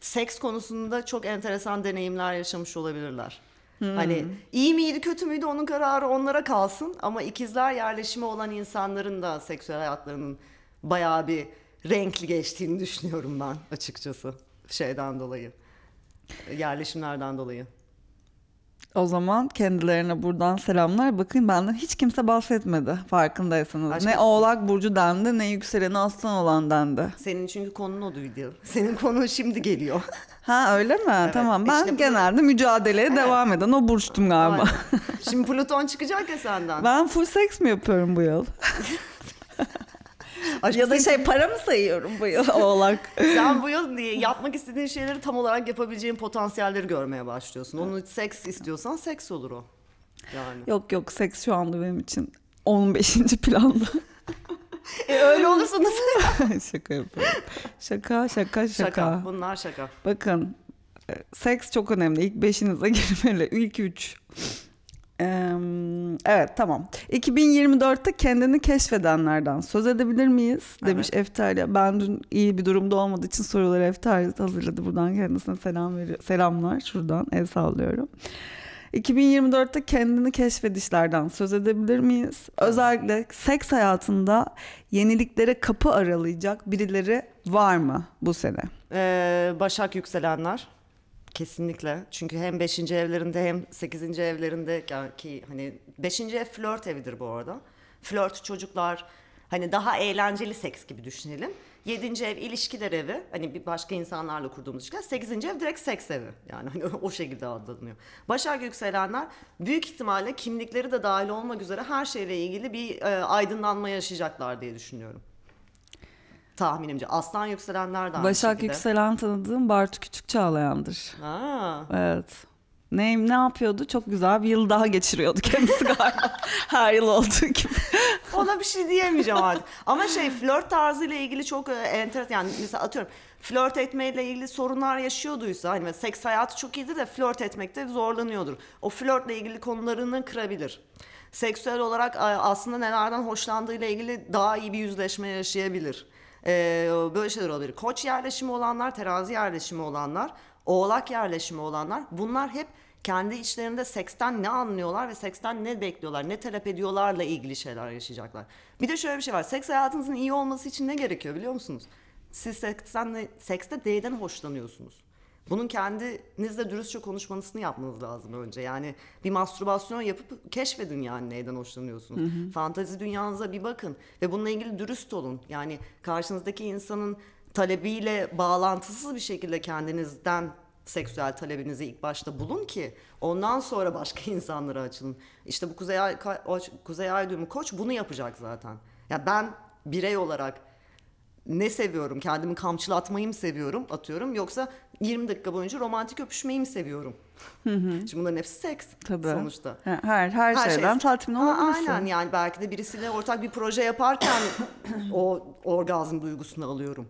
seks konusunda çok enteresan deneyimler yaşamış olabilirler. Hani iyi miydi kötü müydü onun kararı onlara kalsın ama ikizler yerleşimi olan insanların da seksüel hayatlarının bayağı bir renkli geçtiğini düşünüyorum ben açıkçası şeyden dolayı. Yerleşimlerden dolayı. O zaman kendilerine buradan selamlar. Bakın benden hiç kimse bahsetmedi farkındaysanız. Aşkım- Ne oğlak burcu dendi ne yükseleni aslan olan dendi. Senin çünkü konun oydu. Senin konun şimdi geliyor. Ha öyle mi? Tamam. Ben işte bu- genelde mücadeleye devam eden o burçtum galiba. Aynen. Şimdi Plüton çıkacak ya senden. Ben full seks mi yapıyorum bu yıl? (laughs) Aşkım ya da şey para mı sayıyorum bu yıl (laughs) oğlak? Sen bu yıl yapmak istediğin şeyleri tam olarak yapabileceğin potansiyelleri görmeye başlıyorsun. Onu seks istiyorsan seks olur o. Yani. yok yok seks şu anda benim için 15. planda. E, öyle olursa nasıl? (laughs) şaka yapıyorum. Şaka şaka şaka. Şaka. Bunlar şaka. Bakın e, seks çok önemli. İlk beşinize (laughs) girmeli. İlk üç. Evet tamam. 2024'te kendini keşfedenlerden söz edebilir miyiz? Demiş Eftalya. Ben dün iyi bir durumda olmadığı için soruları Eftalya hazırladı. Buradan kendisine selam veriyor. Selamlar şuradan el sallıyorum. 2024'te kendini keşfedişlerden söz edebilir miyiz? Özellikle seks hayatında yeniliklere kapı aralayacak birileri var mı bu sene? Ee, Başak yükselenler. Kesinlikle. Çünkü hem 5. evlerinde hem 8. evlerinde yani ki hani 5. ev flört evidir bu arada. Flört çocuklar hani daha eğlenceli seks gibi düşünelim. 7. ev ilişkiler evi. Hani bir başka insanlarla kurduğumuz ilişkiler. 8. ev direkt seks evi. Yani hani (laughs) o şekilde adlanıyor. Başak yükselenler büyük ihtimalle kimlikleri de dahil olmak üzere her şeyle ilgili bir e, aydınlanma yaşayacaklar diye düşünüyorum. Tahminimce. Aslan yükselenler de aynı Başak. Yükselen tanıdığım Bartu Küçük Çağlayan'dır. Ha. Evet. Ne, ne yapıyordu? Çok güzel bir yıl daha geçiriyordu kendisi galiba. (laughs) Her yıl olduğu gibi. Ona bir şey diyemeyeceğim artık. Ama şey flört tarzıyla ilgili çok e, enteresan. Yani mesela atıyorum flört etmeyle ilgili sorunlar yaşıyorduysa hani seks hayatı çok iyiydi de flört etmekte zorlanıyordur. O flörtle ilgili konularını kırabilir. Seksüel olarak aslında nelerden hoşlandığıyla ilgili daha iyi bir yüzleşme yaşayabilir. Ee, böyle şeyler olabilir. Koç yerleşimi olanlar, terazi yerleşimi olanlar, oğlak yerleşimi olanlar bunlar hep kendi içlerinde seksten ne anlıyorlar ve seksten ne bekliyorlar, ne talep ediyorlarla ilgili şeyler yaşayacaklar. Bir de şöyle bir şey var. Seks hayatınızın iyi olması için ne gerekiyor biliyor musunuz? Siz seksten, sekste neyden hoşlanıyorsunuz? Bunun kendinizle dürüstçe konuşmanızını yapmanız lazım önce. Yani bir mastürbasyon yapıp keşfedin yani neyden hoşlanıyorsunuz. Fantezi dünyanıza bir bakın ve bununla ilgili dürüst olun. Yani karşınızdaki insanın talebiyle bağlantısız bir şekilde kendinizden seksüel talebinizi ilk başta bulun ki ondan sonra başka (laughs) insanlara açılın. İşte bu Kuzey Ay, Kuzey Ay düğümü koç bunu yapacak zaten. Ya ben birey olarak ne seviyorum? Kendimi kamçılatmayı mı seviyorum atıyorum yoksa 20 dakika boyunca romantik öpüşmeyi mi seviyorum? (laughs) Şimdi bunların hepsi seks Tabii. sonuçta. Her her, her Her şeyden şey- tatmin olabilirsin. Aynen yani belki de birisiyle ortak bir proje yaparken (coughs) o orgazm duygusunu alıyorum.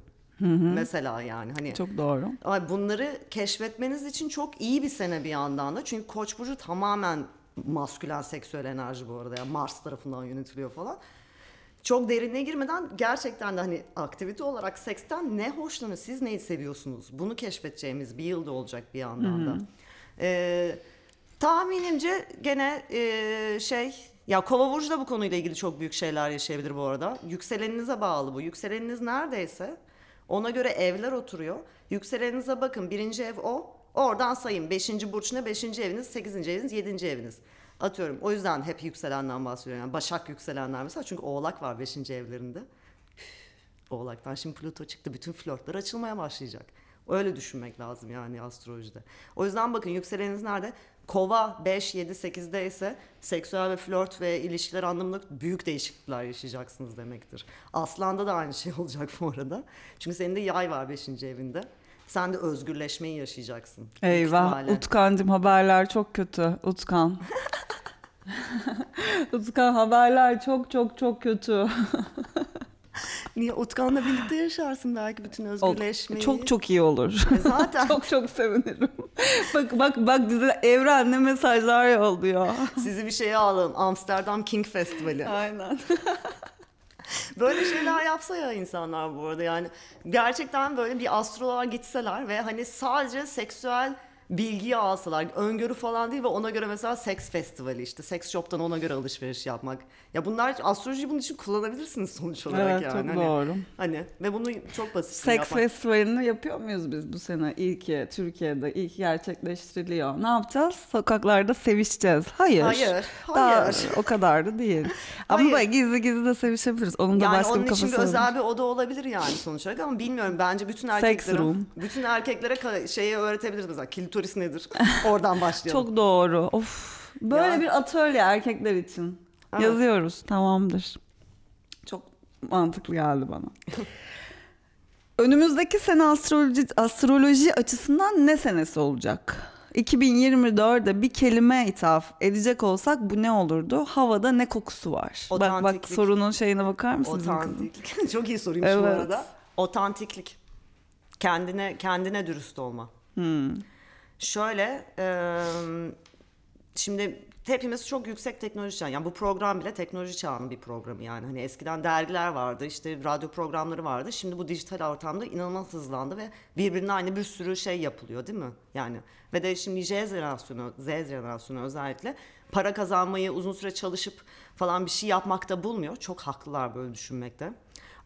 Mesela yani hani Çok doğru. ama bunları keşfetmeniz için çok iyi bir sene bir yandan da. Çünkü Koç burcu tamamen maskülen seksüel enerji bu arada. Yani Mars tarafından yönetiliyor falan. Çok derine girmeden gerçekten de hani aktivite olarak seksten ne hoşlanır, siz neyi seviyorsunuz? Bunu keşfedeceğimiz bir yılda olacak bir yandan da. Ee, tahminimce gene e, şey ya Kova burcu da bu konuyla ilgili çok büyük şeyler yaşayabilir bu arada. Yükseleninize bağlı bu. Yükseleniniz neredeyse ona göre evler oturuyor. Yükseleninize bakın birinci ev o. Oradan sayın. Beşinci burç ne? Beşinci eviniz, sekizinci eviniz, yedinci eviniz. Atıyorum. O yüzden hep yükselenden bahsediyorum. Yani Başak yükselenler mesela. Çünkü oğlak var beşinci evlerinde. Oğlaktan şimdi Plüto çıktı. Bütün flörtler açılmaya başlayacak. Öyle düşünmek lazım yani astrolojide. O yüzden bakın yükseleniniz nerede? Kova 5, 7, 8'de ise seksüel ve flört ve ilişkiler anlamında büyük değişiklikler yaşayacaksınız demektir. Aslan'da da aynı şey (laughs) olacak bu arada. Çünkü senin de yay var 5. evinde. Sen de özgürleşmeyi yaşayacaksın. Eyvah. Utkancım haberler çok kötü. Utkan. (laughs) Utkan haberler çok çok çok kötü. Niye Utkan'la birlikte yaşarsın belki bütün özgürleşmeyi. Çok çok iyi olur. E Zaten (laughs) çok çok sevinirim. bak bak bak bize evren ne mesajlar yolluyor. sizi bir şeye alalım. Amsterdam King Festivali. Aynen. (laughs) (laughs) Böyle şeyler yapsa ya insanlar bu arada yani gerçekten böyle bir astroloğa gitseler ve hani sadece seksüel bilgiyi alsalar öngörü falan değil ve ona göre mesela seks festivali işte seks shop'tan ona göre alışveriş yapmak. Ya bunlar astrolojiyi bunun için kullanabilirsiniz sonuç olarak Evet yani. çok hani, doğru. Hani ve bunu çok basit Seks yapmak. festivalini yapıyor muyuz biz bu sene? İlki Türkiye'de ilk gerçekleştiriliyor. Ne yapacağız? Sokaklarda sevişeceğiz. Hayır. Hayır, Daha hayır. o kadar da değil. Ama Hayır. gizli gizli de sevişebiliriz. Onun da Yani başka onun bir için kafası bir var. özel bir oda olabilir yani sonuç olarak ama bilmiyorum bence bütün Sex erkeklere bütün erkeklere şeyi öğretebiliriz mesela klitoris nedir? (laughs) Oradan başlayalım. Çok doğru. Of. Böyle Ya. bir atölye erkekler için. Evet. Yazıyoruz. Tamamdır. Çok mantıklı geldi bana. Önümüzdeki sene astroloji, astroloji açısından ne senesi olacak? 2024'de bir kelime ithaf edecek olsak bu ne olurdu? Havada ne kokusu var? Bak bak Otantiklik. sorunun şeyine bakar mısın? bizim kızın? Otantiklik. (laughs) Çok iyi soruymuş bu Evet. arada. Otantiklik. Kendine kendine dürüst olma. Hmm. Şöyle e, şimdi hepimiz çok yüksek teknoloji çağı. Yani bu program bile teknoloji çağının bir programı yani. Hani eskiden dergiler vardı, işte radyo programları vardı. Şimdi bu dijital ortamda inanılmaz hızlandı ve birbirine aynı bir sürü şey yapılıyor değil mi? Yani ve de şimdi Z jenerasyonu, Z jenerasyonu özellikle para kazanmayı uzun süre çalışıp falan bir şey yapmakta bulmuyor. Çok haklılar böyle düşünmekte.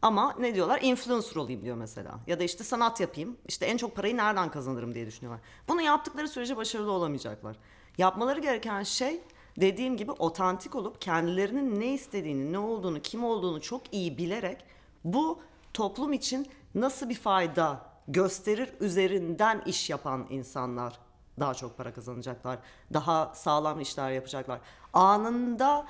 Ama ne diyorlar? Influencer olayım diyor mesela. Ya da işte sanat yapayım. İşte en çok parayı nereden kazanırım diye düşünüyorlar. Bunu yaptıkları sürece başarılı olamayacaklar. Yapmaları gereken şey dediğim gibi otantik olup kendilerinin ne istediğini, ne olduğunu, kim olduğunu çok iyi bilerek bu toplum için nasıl bir fayda gösterir üzerinden iş yapan insanlar daha çok para kazanacaklar. Daha sağlam işler yapacaklar. Anında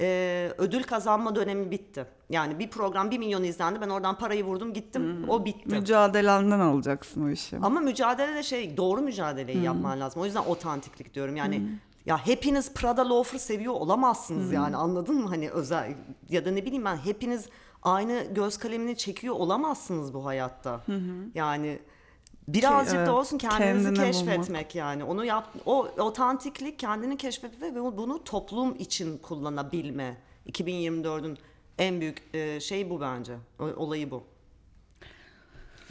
e, ödül kazanma dönemi bitti. Yani bir program 1 milyon izlendi. Ben oradan parayı vurdum gittim. O bitti. Mücadelenden alacaksın o işi. Ama mücadele de şey doğru mücadeleyi yapman lazım. O yüzden otantiklik diyorum. Yani ya hepiniz Prada loafer seviyor olamazsınız yani anladın mı? Hani özel ya da ne bileyim ben hepiniz aynı göz kalemini çekiyor olamazsınız bu hayatta. Yani birazcık evet, da olsun kendinizi keşfetmek yani. Onu yap o otantiklik kendini keşfetmek ve bunu- toplum için kullanabilme. 2024'ün en büyük e, şey bu bence. Olayı bu.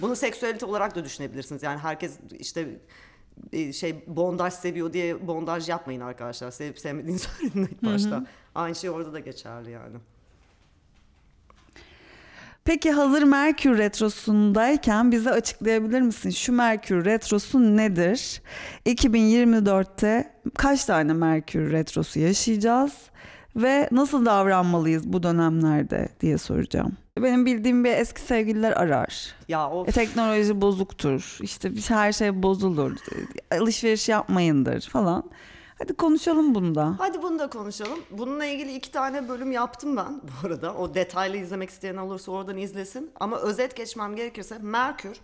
Bunu seksüelite olarak da düşünebilirsiniz. Yani herkes işte şey bondaj seviyor diye bondaj yapmayın arkadaşlar. Sevip sevmediğini söyleyin (laughs) ilk başta. Aynı şey orada da geçerli yani. Peki hazır Merkür Retrosu'ndayken bize açıklayabilir misin? Şu Merkür Retrosu nedir? 2024'te kaç tane Merkür Retrosu yaşayacağız? Ve nasıl davranmalıyız bu dönemlerde diye soracağım. Benim bildiğim bir eski sevgililer arar. Ya o E, teknoloji bozuktur. İşte bir- her şey bozulur. Alışveriş yapmayındır falan. Hadi konuşalım bunda. Hadi bunu da konuşalım. Bununla ilgili iki tane bölüm yaptım ben (laughs) bu arada. O detaylı izlemek isteyen olursa oradan izlesin. Ama özet geçmem gerekirse Merkür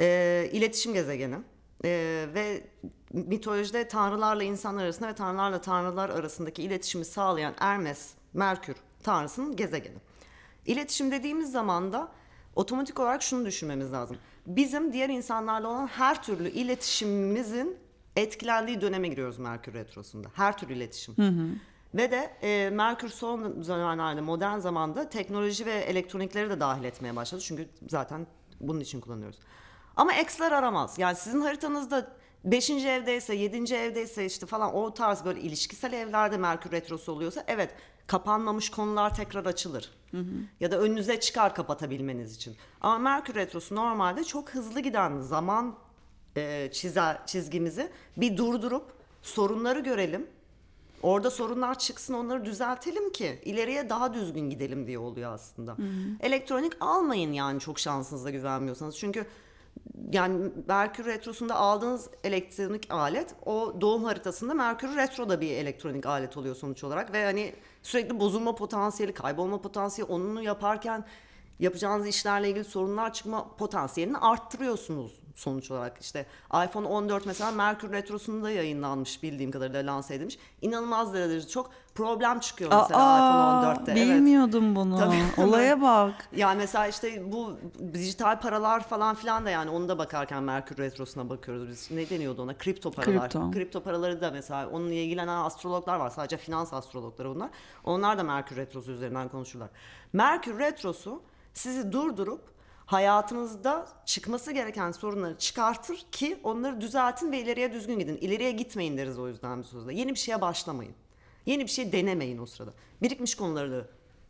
e, iletişim gezegeni. E, ve mitolojide tanrılarla insanlar arasında ve tanrılarla tanrılar arasındaki iletişimi sağlayan Hermes, Merkür tanrısının gezegeni. İletişim dediğimiz zaman da otomatik olarak şunu düşünmemiz lazım. Bizim diğer insanlarla olan her türlü iletişimimizin etkilendiği döneme giriyoruz Merkür Retrosu'nda. Her türlü iletişim. Ve de e, Merkür son zamanlarda modern zamanda teknoloji ve elektronikleri de dahil etmeye başladı. Çünkü zaten bunun için kullanıyoruz. Ama eksler aramaz. Yani sizin haritanızda 5. evdeyse, 7. evdeyse işte falan o tarz böyle ilişkisel evlerde Merkür Retrosu oluyorsa evet kapanmamış konular tekrar açılır. Ya da önünüze çıkar kapatabilmeniz için. Ama Merkür Retrosu normalde çok hızlı giden zaman e, çizer, çizgimizi bir durdurup sorunları görelim. Orada sorunlar çıksın onları düzeltelim ki ileriye daha düzgün gidelim diye oluyor aslında. Elektronik almayın yani çok şansınıza güvenmiyorsanız. Çünkü yani Merkür Retrosu'nda aldığınız elektronik alet o doğum haritasında Merkür Retro'da bir elektronik alet oluyor sonuç olarak ve hani sürekli bozulma potansiyeli, kaybolma potansiyeli onu yaparken yapacağınız işlerle ilgili sorunlar çıkma potansiyelini arttırıyorsunuz sonuç olarak. İşte iPhone 14 mesela Merkür Retrosu'nda yayınlanmış bildiğim kadarıyla lanse edilmiş. İnanılmaz derecede çok problem çıkıyor mesela Aa, iPhone 14'te. Evet. bilmiyordum bunu. Tabii. Olaya bak. Yani mesela işte bu dijital paralar falan filan da yani onu da bakarken Merkür Retrosu'na bakıyoruz biz. Ne deniyordu ona? Kripto paralar. Kripto. Kripto paraları da mesela onunla ilgilenen astrologlar var. Sadece finans astrologları bunlar. Onlar da Merkür Retrosu üzerinden konuşurlar. Merkür Retrosu sizi durdurup hayatınızda çıkması gereken sorunları çıkartır ki onları düzeltin ve ileriye düzgün gidin. İleriye gitmeyin deriz o yüzden bir sözde. Yeni bir şeye başlamayın. Yeni bir şey denemeyin o sırada. Birikmiş konuları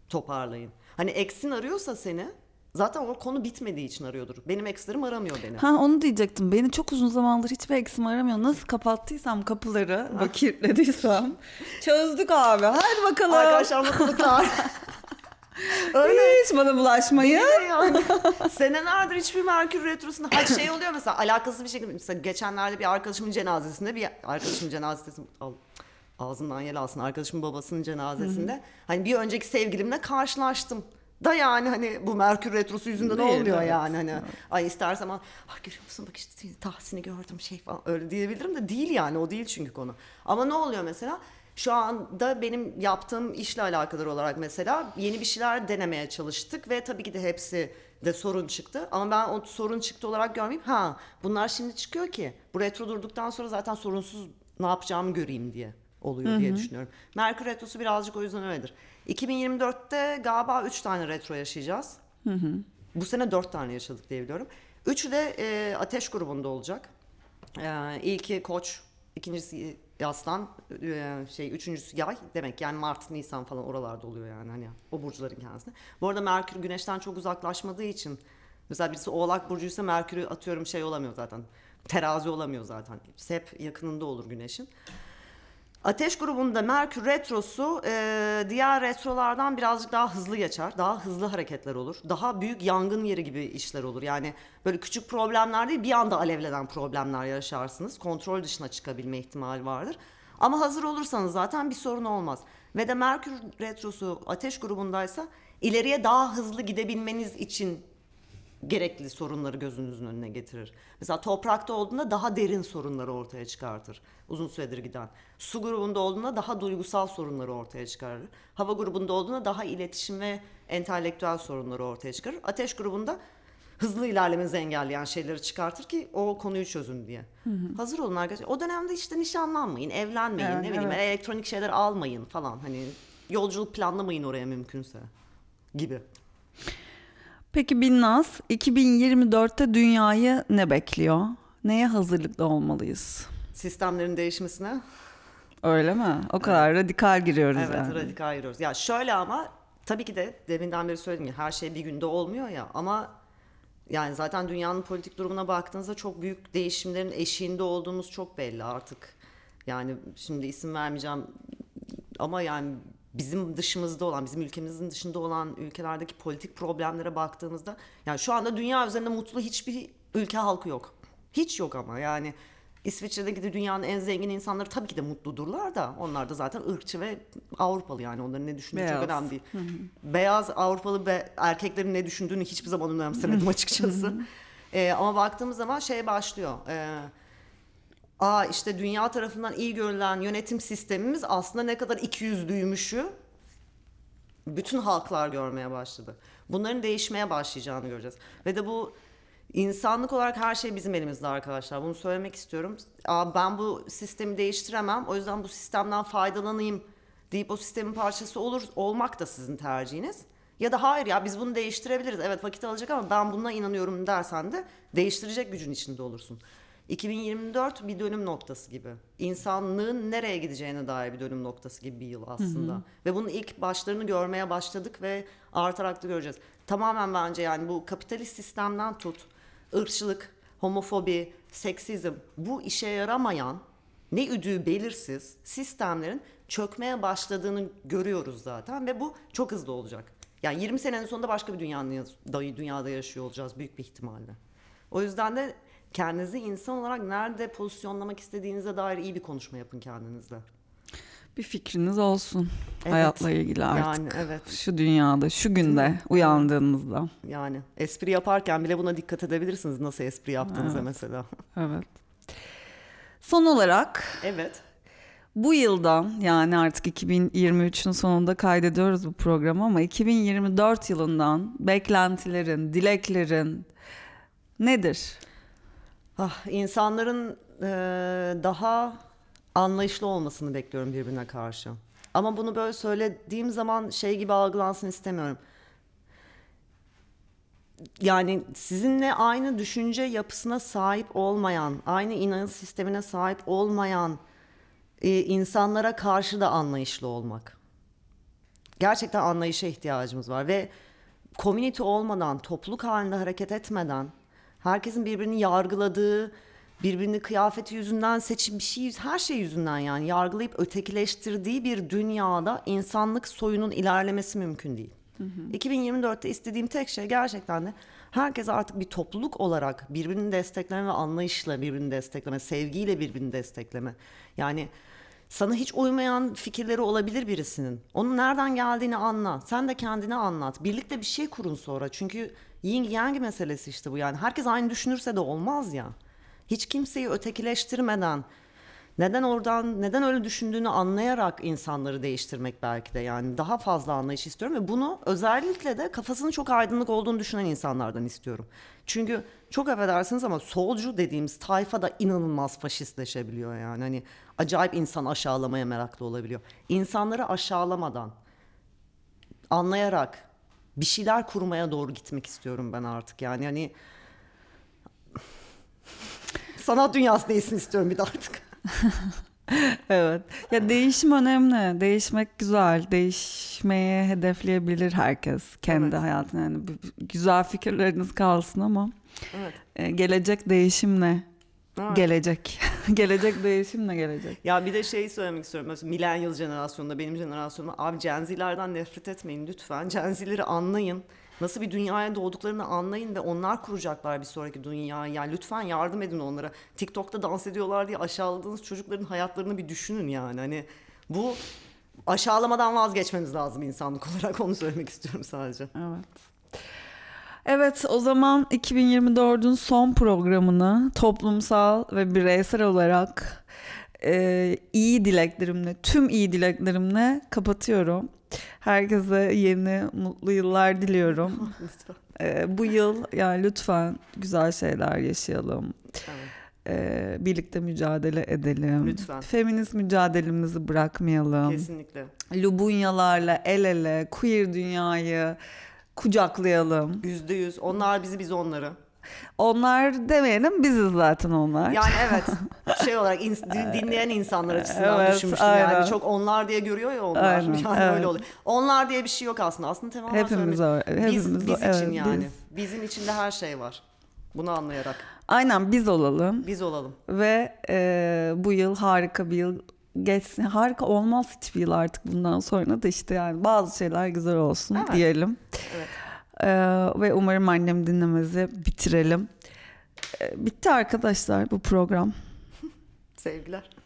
toparlayın. Hani eksin arıyorsa seni zaten o konu bitmediği için arıyordur. Benim ekslerim aramıyor beni. Ha onu diyecektim. Beni çok uzun zamandır hiçbir eksim aramıyor. Nasıl kapattıysam kapıları ve kilitlediysem (laughs) çözdük abi. Hadi bakalım. Arkadaşlar mutluluklar. (laughs) Öyle Hiç bana bulaşmayın. Yani. (laughs) Senelerdir hiçbir Merkür Retrosu'nda ha şey oluyor mesela alakasız bir şekilde mesela geçenlerde bir arkadaşımın cenazesinde bir arkadaşımın cenazesi ağzından yel alsın arkadaşımın babasının cenazesinde hani bir önceki sevgilimle karşılaştım. Da yani hani bu Merkür Retrosu yüzünden Değil, olmuyor evet. yani hani ay istersem ay görüyor musun bak işte Tahsin'i gördüm şey falan öyle diyebilirim de değil yani o değil çünkü konu. Ama ne oluyor mesela şu anda benim yaptığım işle alakadar olarak mesela yeni bir şeyler denemeye çalıştık ve tabii ki de hepsi de sorun çıktı. Ama ben o sorun çıktı olarak görmeyeyim. Ha bunlar şimdi çıkıyor ki bu retro durduktan sonra zaten sorunsuz ne yapacağımı göreyim diye oluyor diye düşünüyorum. Merkür Retrosu birazcık o yüzden öyledir. 2024'te galiba 3 tane retro yaşayacağız. Bu sene 4 tane yaşadık diye biliyorum. Üçü de e, ateş grubunda olacak. E, ilki koç, ikincisi yaslan, e, şey üçüncüsü yay demek yani Mart, Nisan falan oralarda oluyor yani hani o burçların kendisine. Bu arada Merkür Güneş'ten çok uzaklaşmadığı için mesela birisi Oğlak burcuysa Merkür'ü atıyorum şey olamıyor zaten. Terazi olamıyor zaten. Hep yakınında olur Güneş'in. Ateş grubunda Merkür Retrosu e, diğer retrolardan birazcık daha hızlı geçer. Daha hızlı hareketler olur. Daha büyük yangın yeri gibi işler olur. Yani böyle küçük problemler değil bir anda alevlenen problemler yaşarsınız. Kontrol dışına çıkabilme ihtimali vardır. Ama hazır olursanız zaten bir sorun olmaz. Ve de Merkür Retrosu ateş grubundaysa ileriye daha hızlı gidebilmeniz için gerekli sorunları gözünüzün önüne getirir. Mesela toprakta olduğunda daha derin sorunları ortaya çıkartır. Uzun süredir giden. Su grubunda olduğunda daha duygusal sorunları ortaya çıkarır. Hava grubunda olduğunda daha iletişim ve entelektüel sorunları ortaya çıkarır. Ateş grubunda hızlı ilerlemenizi engelleyen şeyleri çıkartır ki o konuyu çözün diye. Hazır olun arkadaşlar. O dönemde işte nişanlanmayın, evlenmeyin, Evet, ne bileyim evet. elektronik şeyler almayın falan. Hani yolculuk planlamayın oraya mümkünse gibi. Peki Binnaz 2024'te dünyayı ne bekliyor? Neye hazırlıklı olmalıyız? Sistemlerin değişmesine Öyle mi? O kadar radikal giriyoruz evet yani. radikal giriyoruz. Ya şöyle ama tabii ki de deminden beri söyledim ya her şey bir günde olmuyor ya ama yani zaten dünyanın politik durumuna baktığınızda çok büyük değişimlerin eşiğinde olduğumuz çok belli artık. Yani şimdi isim vermeyeceğim ama yani bizim dışımızda olan, bizim ülkemizin dışında olan ülkelerdeki politik problemlere baktığımızda yani şu anda dünya üzerinde mutlu hiçbir ülke halkı yok. Hiç yok ama yani İsviçre'deki de dünyanın en zengin insanları tabii ki de mutludurlar da onlar da zaten ırkçı ve Avrupalı yani onların ne düşündüğü Beyaz. çok önemli değil. Beyaz Avrupalı be, erkeklerin ne düşündüğünü hiçbir zaman önemsemedim açıkçası. Ee, ama baktığımız zaman şey başlıyor. Ee, aa işte dünya tarafından iyi görülen yönetim sistemimiz aslında ne kadar ikiyüzlüymüşü bütün halklar görmeye başladı. Bunların değişmeye başlayacağını göreceğiz. Ve de bu insanlık olarak her şey bizim elimizde arkadaşlar. Bunu söylemek istiyorum. Aa, ben bu sistemi değiştiremem. O yüzden bu sistemden faydalanayım deyip o sistemin parçası olur olmak da sizin tercihiniz. Ya da hayır ya biz bunu değiştirebiliriz. Evet vakit alacak ama ben buna inanıyorum dersen de değiştirecek gücün içinde olursun. 2024 bir dönüm noktası gibi. İnsanlığın nereye gideceğine dair bir dönüm noktası gibi bir yıl aslında. Ve bunun ilk başlarını görmeye başladık ve artarak da göreceğiz. Tamamen bence yani bu kapitalist sistemden tut, ırkçılık, homofobi, seksizm bu işe yaramayan ne üdüğü belirsiz sistemlerin çökmeye başladığını görüyoruz zaten ve bu çok hızlı olacak. Yani 20 senenin sonunda başka bir dünyanın, dünyada yaşıyor olacağız büyük bir ihtimalle. O yüzden de kendinizi insan olarak nerede pozisyonlamak istediğinize dair iyi bir konuşma yapın kendinizle. Bir fikriniz olsun Evet. hayatla ilgili artık. Yani evet. Şu dünyada, şu günde uyandığınızda. Yani espri yaparken bile buna dikkat edebilirsiniz nasıl espri yaptığınıza Evet. mesela. Evet. Son olarak Evet. bu yıldan yani artık 2023'ün sonunda kaydediyoruz bu programı ama 2024 yılından beklentilerin, dileklerin nedir? Ah, insanların eee, daha anlayışlı olmasını bekliyorum birbirine karşı. Ama bunu böyle söylediğim zaman şey gibi algılansın istemiyorum. Yani sizinle aynı düşünce yapısına sahip olmayan, aynı inanç sistemine sahip olmayan e, insanlara karşı da anlayışlı olmak. Gerçekten anlayışa ihtiyacımız var ve community olmadan, topluluk halinde hareket etmeden, herkesin birbirini yargıladığı, birbirini kıyafeti yüzünden seçip bir şey, her şey yüzünden yani yargılayıp ötekileştirdiği bir dünyada insanlık soyunun ilerlemesi mümkün değil. 2024'te istediğim tek şey gerçekten de herkes artık bir topluluk olarak birbirini destekleme ve anlayışla birbirini destekleme, sevgiyle birbirini destekleme. Yani sana hiç uymayan fikirleri olabilir birisinin. Onun nereden geldiğini anla. Sen de kendini anlat. Birlikte bir şey kurun sonra. Çünkü yin yang meselesi işte bu yani. Herkes aynı düşünürse de olmaz ya. Hiç kimseyi ötekileştirmeden neden oradan neden öyle düşündüğünü anlayarak insanları değiştirmek belki de yani daha fazla anlayış istiyorum ve bunu özellikle de kafasının çok aydınlık olduğunu düşünen insanlardan istiyorum. Çünkü çok affedersiniz ama solcu dediğimiz tayfa da inanılmaz faşistleşebiliyor yani hani acayip insan aşağılamaya meraklı olabiliyor. İnsanları aşağılamadan anlayarak bir şeyler kurmaya doğru gitmek istiyorum ben artık yani hani (laughs) sanat dünyası değilsin istiyorum bir de artık. (laughs) Evet. Ya değişim önemli. Değişmek güzel. Değişmeye hedefleyebilir herkes kendi Evet. hayatına. Yani güzel fikirleriniz kalsın ama Evet. e, gelecek değişimle Evet. gelecek. (laughs) gelecek değişimle gelecek. Ya bir de şeyi söylemek istiyorum. Mesela millennial jenerasyonunda benim jenerasyonumda abi Gen Z'lerden nefret etmeyin lütfen. Gen Z'leri anlayın. Nasıl bir dünyaya doğduklarını anlayın ve onlar kuracaklar bir sonraki dünyayı. Yani lütfen yardım edin onlara. TikTok'ta dans ediyorlar diye aşağıladığınız çocukların hayatlarını bir düşünün yani. Hani bu aşağılamadan vazgeçmemiz lazım insanlık (laughs) olarak onu söylemek istiyorum sadece. Evet. Evet o zaman 2024'ün son programını toplumsal ve bireysel olarak e, iyi dileklerimle, tüm iyi dileklerimle kapatıyorum. Herkese yeni mutlu yıllar diliyorum. (laughs) Lütfen. E, bu yıl yani lütfen güzel şeyler yaşayalım. Evet. E, birlikte mücadele edelim. Lütfen. Feminist mücadelemizi bırakmayalım. Kesinlikle. Lubunyalarla el ele queer dünyayı kucaklayalım. Yüzde yüz. Onlar bizi biz onları. Onlar demeyelim biziz zaten onlar. Yani evet (laughs) şey olarak din- dinleyen insanlar açısından Evet, düşünmüştüm aynen. yani çok onlar diye görüyor ya onlar Aynen, (laughs) yani evet. öyle oluyor. Onlar diye bir şey yok aslında aslında tamamen hepimiz söylemek- o. Hepimiz biz, biz için evet, yani biz. bizim içinde her şey var bunu anlayarak Aynen biz olalım biz olalım. ve e, bu yıl harika bir yıl geçsin. Harika olmaz hiçbir yıl artık bundan sonra da işte yani bazı şeyler güzel olsun Evet. diyelim. Evet. E, ve umarım annem dinlemezi bitirelim. E, bitti arkadaşlar bu program. (laughs) Sevgiler.